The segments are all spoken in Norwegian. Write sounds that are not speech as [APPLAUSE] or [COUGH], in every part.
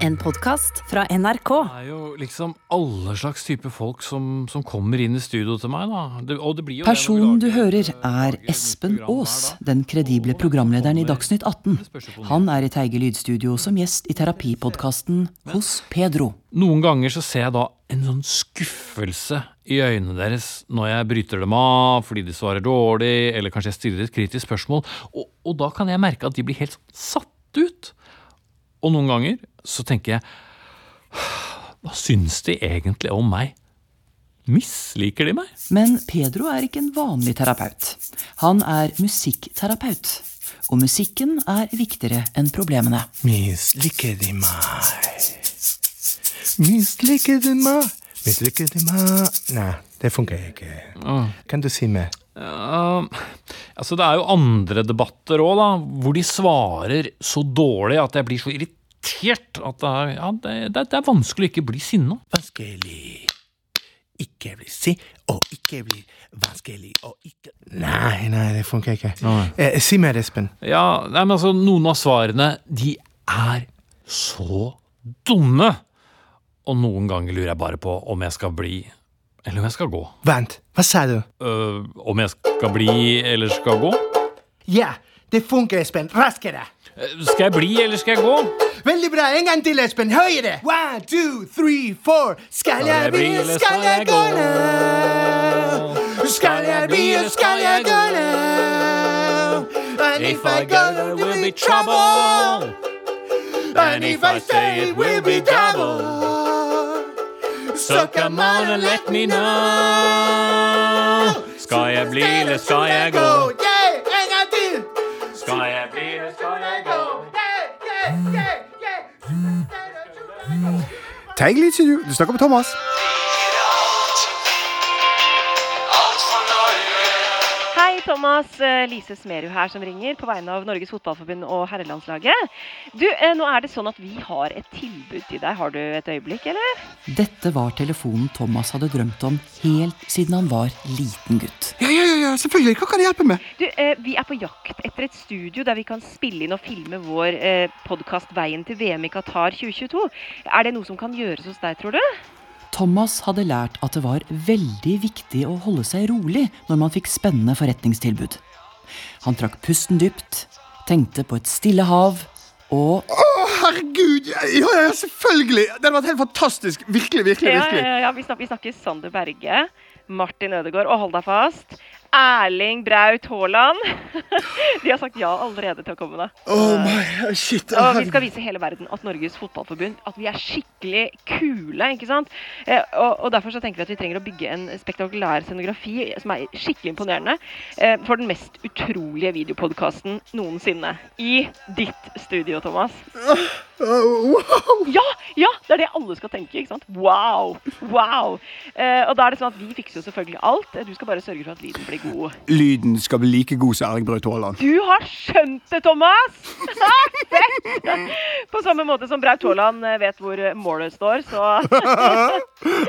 En podkast fra NRK. Det er jo liksom alle slags type folk som, som kommer inn i studio til meg, da. Det, og det Personen du hører, er Espen Aas, den kredible programlederen i Dagsnytt 18. Det spørs jo på Han er i Teige lydstudio som gjest i terapipodkasten Hos Pedro. Noen ganger så ser jeg da en sånn skuffelse i øynene deres når jeg bryter dem av fordi de svarer dårlig, eller kanskje jeg stiller et kritisk spørsmål, og, og da kan jeg merke at de blir helt satt ut. Og noen ganger så tenker jeg Hva syns de egentlig om meg? Misliker de meg? Men Pedro er ikke en vanlig terapeut. Han er musikkterapeut. Og musikken er viktigere enn problemene. Misliker de meg? Misliker de meg? Misliker de meg? Nei, det funker ikke. Kan du si mer? Ja, altså det er jo andre debatter òg, hvor de svarer så dårlig at jeg blir så irritert at det er, ja, det, det, det er vanskelig å ikke bli sinna. Vanskelig ikke bli si, og ikke bli vanskelig og ikke Nei, nei, det funker ikke. Eh, si mer, Espen. Ja, nei, men altså, noen av svarene, de er så dumme. Og noen ganger lurer jeg bare på om jeg skal bli, eller om jeg skal gå. Vent, hva sa du? Uh, om jeg skal bli eller skal gå? Ja, det funker, Espen. Raskere. Uh, Skal jeg bli eller skal jeg gå? Veldig bra. En gang til, Espen. Høyere. One, two, three, four. Skal jeg bli, eller skal jeg gå nå? Skal jeg bli, eller skal jeg gå nå? And if I go, there will be trouble. And if I stay, it will be double. So come on and let me know. Skal jeg bli eller skal jeg gå? Yeah, en gang til. Skal jeg bli eller skal jeg gå? Yeah, yeah, yeah, yeah. Teig litt, sier du. Du snakker med Thomas. Thomas. Eh, Lise Smerud her som ringer på vegne av Norges Fotballforbund og herrelandslaget. Du, eh, nå er det sånn at vi har et tilbud til deg. Har du et øyeblikk, eller? Dette var telefonen Thomas hadde drømt om helt siden han var liten gutt. Ja, ja, ja, ja, selvfølgelig. Hva kan jeg hjelpe med? Du, eh, Vi er på jakt etter et studio der vi kan spille inn og filme vår podkast 'Veien til VM i Qatar 2022'. Er det noe som kan gjøres hos deg, tror du? Thomas hadde lært at det var veldig viktig å holde seg rolig når man fikk spennende forretningstilbud. Han trakk pusten dypt, tenkte på et stille hav og Å, herregud! Ja, ja, ja, selvfølgelig! Det hadde vært helt fantastisk. Virkelig, virkelig, Ja, virkelig. ja, ja, vi, snakker, vi snakker Sander Berge, Martin Ødegaard, og hold deg fast, Erling Braut Haaland. [LAUGHS] De har sagt ja allerede til å komme. da. Oh my, shit. Og vi skal vise hele verden at Norges Fotballforbund at vi er skikkelig kule. ikke sant? Eh, og, og Derfor så tenker vi at vi trenger å bygge en spektakulær scenografi som er skikkelig imponerende eh, for den mest utrolige videopodkasten noensinne. I ditt studio, Thomas. Wow. Ja! ja, Det er det alle skal tenke. ikke sant? Wow! wow. Eh, og da er det sånn at Vi fikser jo selvfølgelig alt. Du skal bare sørge for at lyden blir god. Lyden skal bli like god som Erling Braut Haaland. Du har skjønt det, Thomas! [LAUGHS] På samme måte som Braut Haaland eh, vet hvor målet står, så [LAUGHS]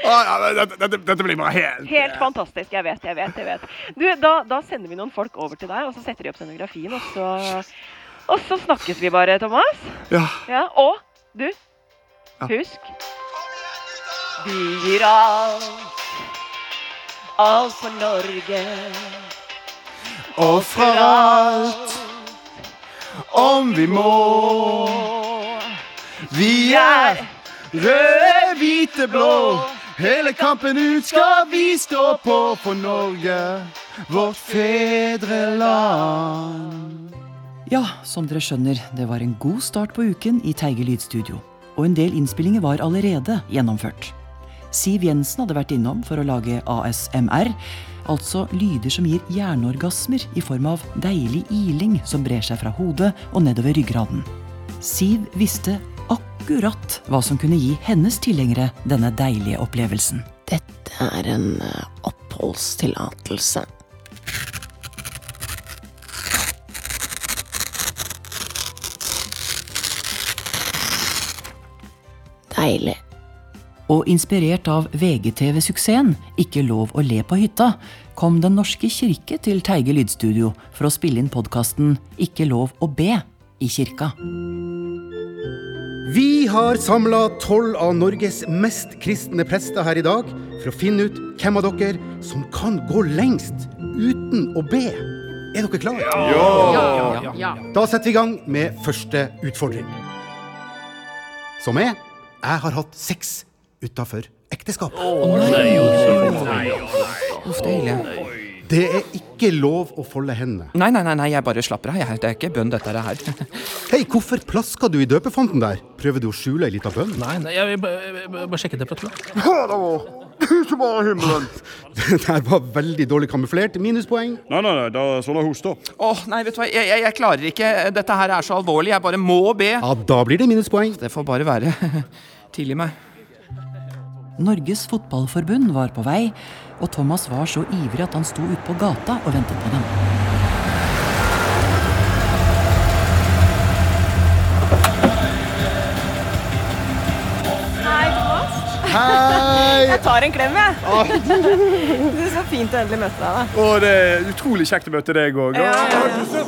Ah, ja, dette, dette, dette blir bare helt Helt fantastisk. Jeg vet, jeg vet. jeg vet. Du, da, da sender vi noen folk over til deg, og så setter de opp scenografien, og så, og så snakkes vi bare, Thomas. Ja. Ja, Og du, husk Vi gir alt, alt for Norge. Ofrer alt om vi må. Vi er røde, hvite, blå. Hele kampen ut skal vi stå på for Norge, vårt fedreland. Ja, som dere skjønner, det var en god start på uken i Teige lydstudio. Og en del innspillinger var allerede gjennomført. Siv Jensen hadde vært innom for å lage ASMR, altså lyder som gir hjerneorgasmer i form av deilig iling som brer seg fra hodet og nedover ryggraden. Siv visste akkurat hva som kunne gi hennes tilhengere denne deilige opplevelsen. Dette er en eh, oppholdstillatelse. Deilig. Og inspirert av VGTV-suksessen Ikke lov å le på hytta, kom Den norske kirke til Teige lydstudio for å spille inn podkasten Ikke lov å be i kirka. Vi har samla tolv av Norges mest kristne prester her i dag for å finne ut hvem av dere som kan gå lengst uten å be. Er dere klare? Ja! Da setter vi i gang med første utfordring. Som er Jeg har hatt sex utafor ekteskap. Uff, det er ille. Det er ikke lov å folde hendene. Nei, nei, nei, nei, jeg bare slapper av. jeg. Det er ikke bønn, dette her. [LAUGHS] Hei, hvorfor plaska du i døpefonten der? Prøver du å skjule ei lita bønn? Nei, nei, jeg vil bare, jeg vil bare sjekke temperaturen. [LAUGHS] Det der var veldig dårlig kamuflert. Minuspoeng. Nei, nei, nei, da sånn er hosta. Åh, nei, vet du hva, jeg, jeg, jeg klarer ikke. Dette her er så alvorlig. Jeg bare må be. Ja, da blir det minuspoeng. Det får bare være. [LAUGHS] Tilgi meg. Norges Fotballforbund var på vei, og Thomas var så ivrig at han sto ute på gata og ventet på dem. Hei, Thomas. Hei! Jeg tar en klem, jeg. [LAUGHS] Det er så fint å endelig møte deg. da. Og det er utrolig kjekt å møte deg òg. Ja, ja, Ja,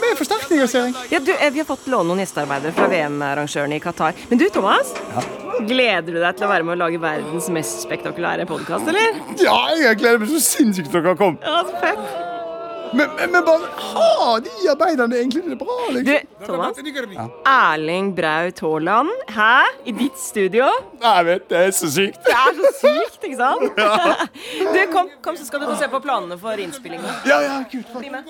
med forsterkninger, ser jeg. Ja, du, eh, Vi har fått låne noen gjestearbeidere fra VM-arrangørene i Qatar. Men du, Thomas. Gleder du deg til å være med å lage verdens mest spektakulære podkast, eller? Ja, jeg gleder meg så sinnssykt til dere har kommet. Ja, så fett. Men, men, men bare ha de arbeiderne egentlig det bra? Liksom? Du, Thomas. Thomas. Erling Braut Haaland, hæ? I ditt studio? Jeg vet, det er så sykt. Det er så sykt, ikke sant? [LAUGHS] Du, kom, kom, så skal du få se på planene for innspillingen. Ja, ja, kult. Bli med.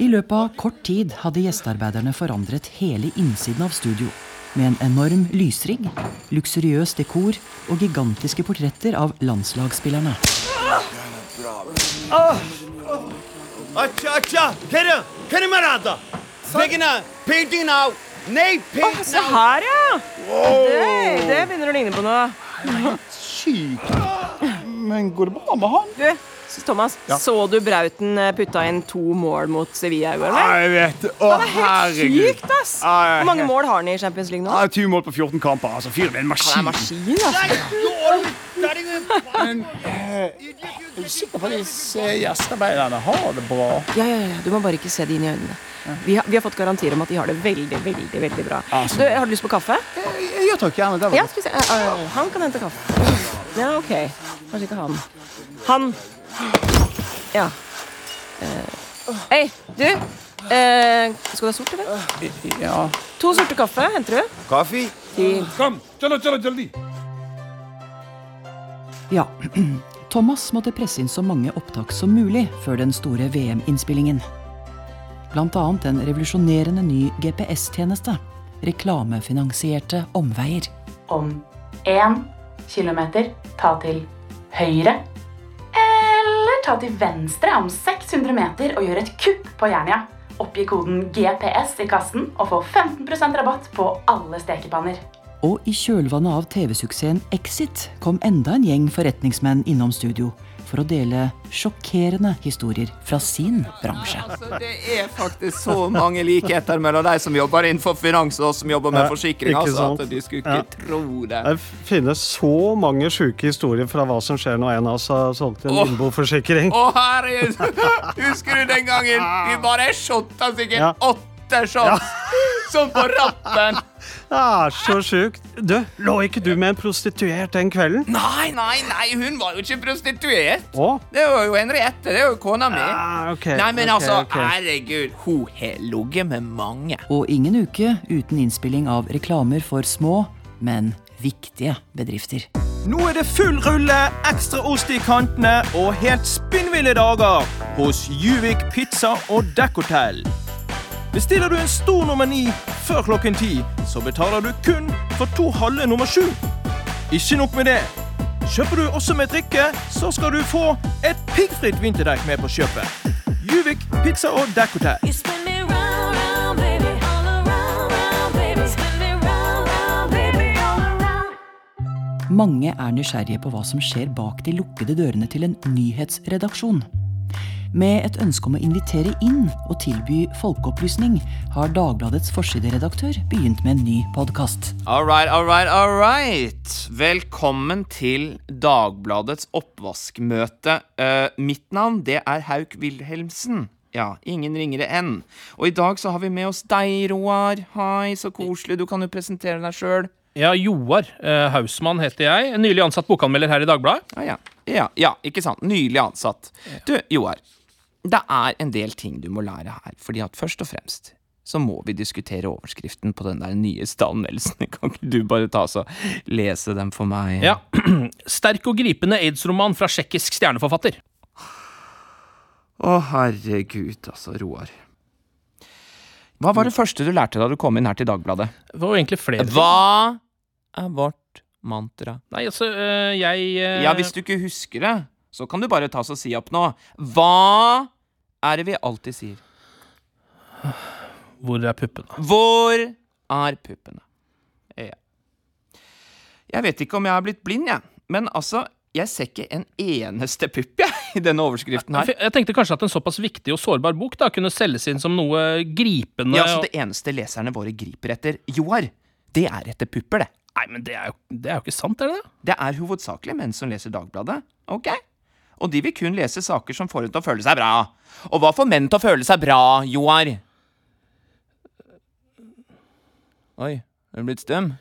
I løpet av kort tid hadde gjestearbeiderne forandret hele innsiden av studio. Med en enorm lysrigg, luksuriøs dekor og gigantiske portretter av landslagsspillerne. Acha, acha, kere, kere marada. Painting now. Nei, Å, se her, ja! Det, det begynner å ligne på noe. Sykt. Men går det bra med han? Du, Thomas, så du Brauten eh, putta inn to mål mot Sevilla i går? Ja, eller? jeg vet det. Å, Det var helt herregud. sykt, ass! Ja, ja, Hvor mange mål har han i Champions League nå? Ja, 20 mål på 14 kamper. Altså, Fyren er en maskin. Han er maskin. altså. Men eh, er sikker på at disse gjestearbeiderne har det bra? Ja, ja, ja. Du må bare ikke se det inn i øynene. Vi har, vi har fått garantier om at de har det veldig, veldig veldig bra. Altså. Du, har du lyst på kaffe? Ja takk, gjerne. Ja. Eh, eh, han kan hente kaffe. Ja, OK. Kanskje ikke han. Han. Ja. Eh, Hei, du. Eh, skal du ha sort, eller? Ja. To sorte kaffe henter du. Kaffe. Kom, chalo, chalo, jaldi. Ja, [CLEARS THROAT] Thomas måtte presse inn så mange opptak som mulig før den store VM-innspillingen. Blant annet en revolusjonerende ny GPS-tjeneste. Reklamefinansierte omveier. om én kilometer, ta til høyre. Ta til venstre om 600 meter og gjør et kupp på Jernia. Oppgi koden GPS i kassen og få 15% rabatt på alle stekepanner. Og i kjølvannet av TV-suksessen Exit kom enda en gjeng forretningsmenn innom studio for å dele sjokkerende historier fra sin bransje. Altså, det er faktisk så mange likheter mellom de som jobber innenfor finans og oss som jobber med forsikring. Altså, at du skulle ikke Ja. tro det. Det finnes så mange sjuke historier fra hva som skjer når en av oss har solgt en innboforsikring. Å, herregud! [LAUGHS] Husker du den gangen vi bare shotta sikkert Ja. åtte shots? som på rappen. Det er så sjukt. Du, lå ikke du med en prostituert den kvelden? Nei, nei, nei, hun var jo ikke prostituert. Å? Det var jo Henriette. Det er jo kona mi. Ah, ok, Nei, men okay, altså, okay. herregud. Hun har ligget med mange. Og ingen uke uten innspilling av reklamer for små, men viktige bedrifter. Nå er det full rulle, ekstra ost i kantene og helt spinnville dager hos Juvik pizza og dekkhotell. Bestiller du en stor nummer ni før klokken ti, så betaler du kun for to halve nummer sju. Ikke nok med det. Kjøper du også med drikke, så skal du få et piggfritt vinterdekk med på kjøpet. Juvik pizza og dekkhotell. Mange er nysgjerrige på hva som skjer bak de lukkede dørene til en nyhetsredaksjon. Med et ønske om å invitere inn og tilby folkeopplysning har Dagbladets forsideredaktør begynt med en ny podkast. All right, all right, all right. Velkommen til Dagbladets oppvaskmøte. Uh, mitt navn det er Hauk Wilhelmsen. Ja, ingen ringere enn. Og i dag så har vi med oss deg, Roar. Hei, så koselig. Du kan jo presentere deg sjøl. Ja, Joar eh, Hausmann heter jeg. Nylig ansatt bokanmelder her i Dagbladet. Ja, ja. ja, ja, ikke sant. Nylig ansatt. Du, Joar. Det er en del ting du må lære her. Fordi at først og fremst så må vi diskutere overskriften på den der nyeste anmeldelsen. [LAUGHS] Kan ikke du bare ta og lese den for meg? Ja. [CLEARS THROAT] Sterk og gripende aids-roman fra tsjekkisk stjerneforfatter. Å, herregud, altså, Roar. Hva var det første du lærte da du kom inn her til Dagbladet? Det var jo egentlig flere ting. Hva er vårt mantra? Nei, altså, øh, jeg øh, Ja, hvis du ikke husker det, så kan du bare ta og si opp nå. Hva er det vi alltid sier? Hvor er puppene? Hvor er puppene? Ja. Jeg vet ikke om jeg har blitt blind, jeg. Men altså, jeg ser ikke en eneste pupp, jeg, i denne overskriften her. Jeg jeg tenkte kanskje at en såpass viktig og sårbar bok da kunne selges inn som noe gripende Ja, så det eneste leserne våre griper etter, Joar, det er etter pupper, det. Nei, men det er, jo, det er jo ikke sant, er det det? Det er hovedsakelig menn som leser Dagbladet, ok? Og de vil kun lese saker som får dem til å føle seg bra. Og hva får menn til å føle seg bra, Joar? Oi, er du blitt stum?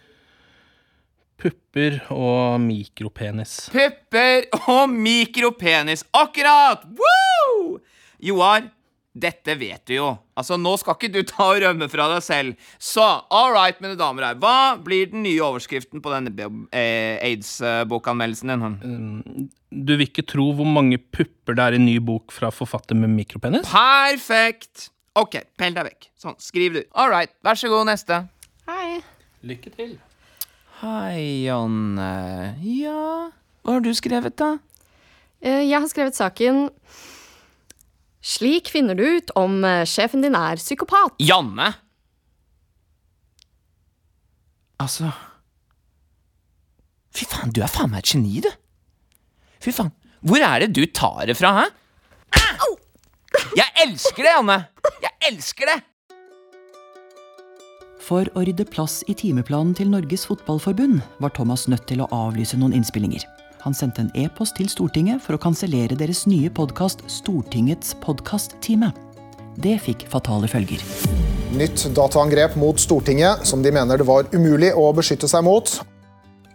Pupper og mikropenis. Pupper og mikropenis. Akkurat! Woo! Joar, dette vet du jo. Altså, Nå skal ikke du [LAUGHS] ta og rømme fra deg selv. Så all right, mine damer og herrer. Hva blir den nye overskriften på denne eh, aids-bokanmeldelsen din? Du vil ikke tro hvor mange pupper det er i ny bok fra forfatter med mikropenis? Perfekt! Ok, pell deg vekk. Sånn, skriv du. All right, vær så god, neste. Hei. Lykke til. Hei, Janne. Ja Hva har du skrevet, da? Eh, Jeg har skrevet saken Slik finner du ut om eh, sjefen din er psykopat. Janne! Altså Fy faen, du er faen meg et geni, du. Fy faen. Hvor er det du tar det fra, hæ? Au! Jeg elsker det, Janne! Jeg elsker det! For å rydde plass i timeplanen til Norges Fotballforbund var Thomas nødt til å avlyse noen innspillinger. Han sendte en e-post til Stortinget for å kansellere deres nye podkast Stortingets podkasttime. Det fikk fatale følger. Nytt dataangrep mot Stortinget, som de mener det var umulig å beskytte seg mot.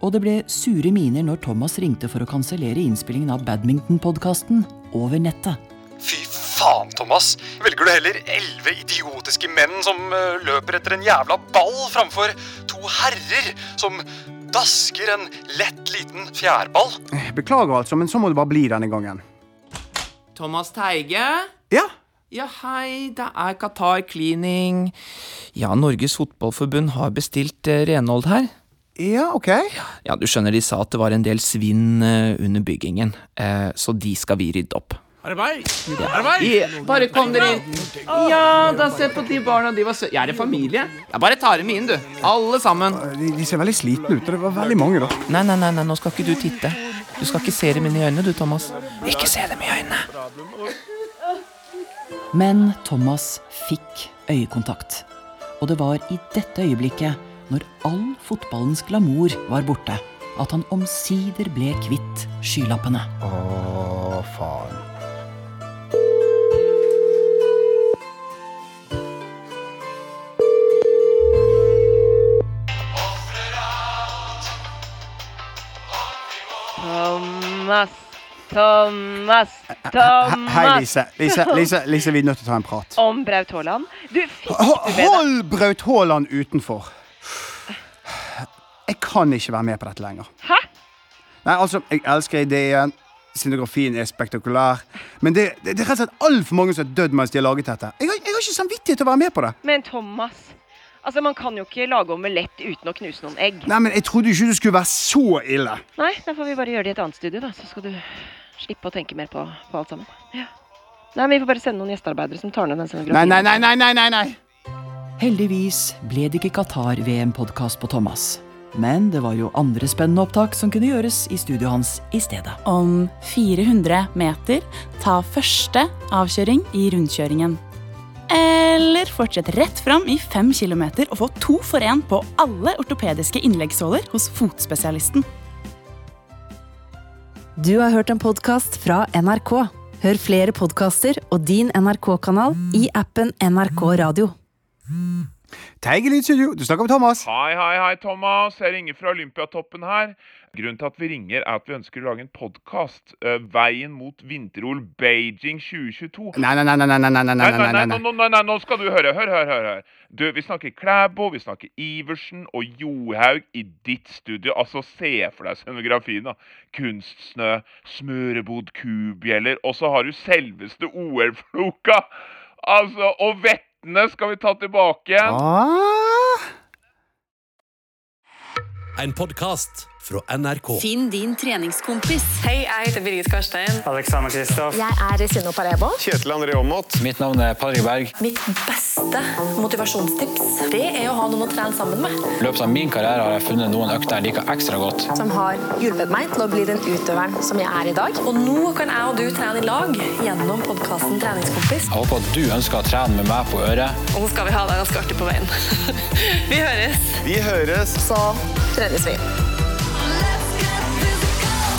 Og det ble sure miner når Thomas ringte for å kansellere innspillingen av badmintonpodkasten over nettet. Fy faen, Thomas. Velger du heller elleve idiotiske menn som eh, løper etter en jævla ball, framfor to herrer som dasker en lett liten fjærball? Beklager altså, men så må det bare bli denne gangen. Thomas Teige? Ja? Ja, hei, det er Qatar Cleaning. Ja, Norges Fotballforbund har bestilt eh, renhold her. Ja, ok. Ja, du skjønner, de sa at det var en del svinn eh, under byggingen, eh, så de skal vi rydde opp. Arbeid! Arbeid! Ja, bare kom dere inn. Ja, da se på de barna, de var søte. Jeg er en familie. Jeg bare tar dem inn, du. Alle sammen. De, de ser veldig slitne ut, det var veldig mange, da. Nei, nei, nei, nei, nå skal ikke du titte. Du skal ikke se dem inn i øynene, du, Thomas. Ikke se dem i øynene. Men Thomas fikk øyekontakt. Og det var i dette øyeblikket, når all fotballens glamour var borte, at han omsider ble kvitt skylappene. Å, faen. Thomas, Thomas. Hei, Lise. Lise, [LAUGHS] Lise, Lise, vi er nødt til å ta en prat. Om Braut Haaland. Du, fikk du med Hold Braut Haaland utenfor. Jeg kan ikke være med på dette lenger. Hæ? Nei, altså, Jeg elsker ideen. Scenografien er spektakulær. Men det, det, det er rett og slett altfor mange som har dødd mens de har laget dette. Jeg har, jeg har ikke samvittighet til å være med på det. Men Thomas Altså, Man kan jo ikke lage omelett uten å knuse noen egg. Nei, men Jeg trodde ikke det skulle være så ille. Nei, da får vi bare gjøre det i et annet studio, da. Så skal du slippe å tenke mer på, på alt sammen. Ja. Nei, men Vi får bare sende noen gjestearbeidere som tar ned den scenografien. nei, nei, nei, nei, nei, nei. Heldigvis ble det ikke Qatar-VM-podkast på Thomas. Men det var jo andre spennende opptak som kunne gjøres i studioet hans i stedet. Om 400 meter, ta første avkjøring i rundkjøringen. Eller fortsett rett fram i 5 km og få to for én på alle ortopediske innleggssåler hos fotspesialisten. Du har hørt en podkast fra NRK. Hør flere podkaster og din NRK-kanal i appen NRK Radio. Teige Lydstudio, du snakker med Thomas. Hei, hei, hei, Thomas. Jeg ringer fra Olympiatoppen her. Grunnen til at vi ringer, er at vi ønsker å lage en podkast. Veien mot vinter-OL Beijing 2022. Nei, nei, nei, nei, nei, nei, nei, nei, Nei, nei, nei, nei. nei, nå skal du høre. Hør, hør, hør. hør. Du, Vi snakker Klæbo, vi snakker Iversen og Johaug i ditt studio. Altså, se for deg scenografien. da. Kunstsnø, smørebod, kubjeller, og så har du selveste OL-floka! Altså, og vettene skal vi ta tilbake igjen. En podkast fra NRK. Finn din treningskompis. Hei, jeg heter Birgit Karstein. Alexander Kristoff. Jeg er Resino Parebo. Kjetil André Aamodt. Mitt navn er Patrick Berg. Mitt beste motivasjonstips det er å ha noen å trene sammen med. I løpet av min karriere har jeg funnet noen økter jeg liker ekstra godt. Som har hjulpet meg til å bli den utøveren som jeg er i dag. Og nå kan jeg og du trene i lag gjennom podkasten Treningskompis. Jeg håper at du ønsker å trene med meg på øret. Og så skal vi ha det ganske artig på veien. [LAUGHS] vi høres. Vi høres. Så trenes vi.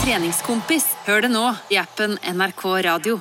Treningskompis. Hør det nå i appen NRK Radio.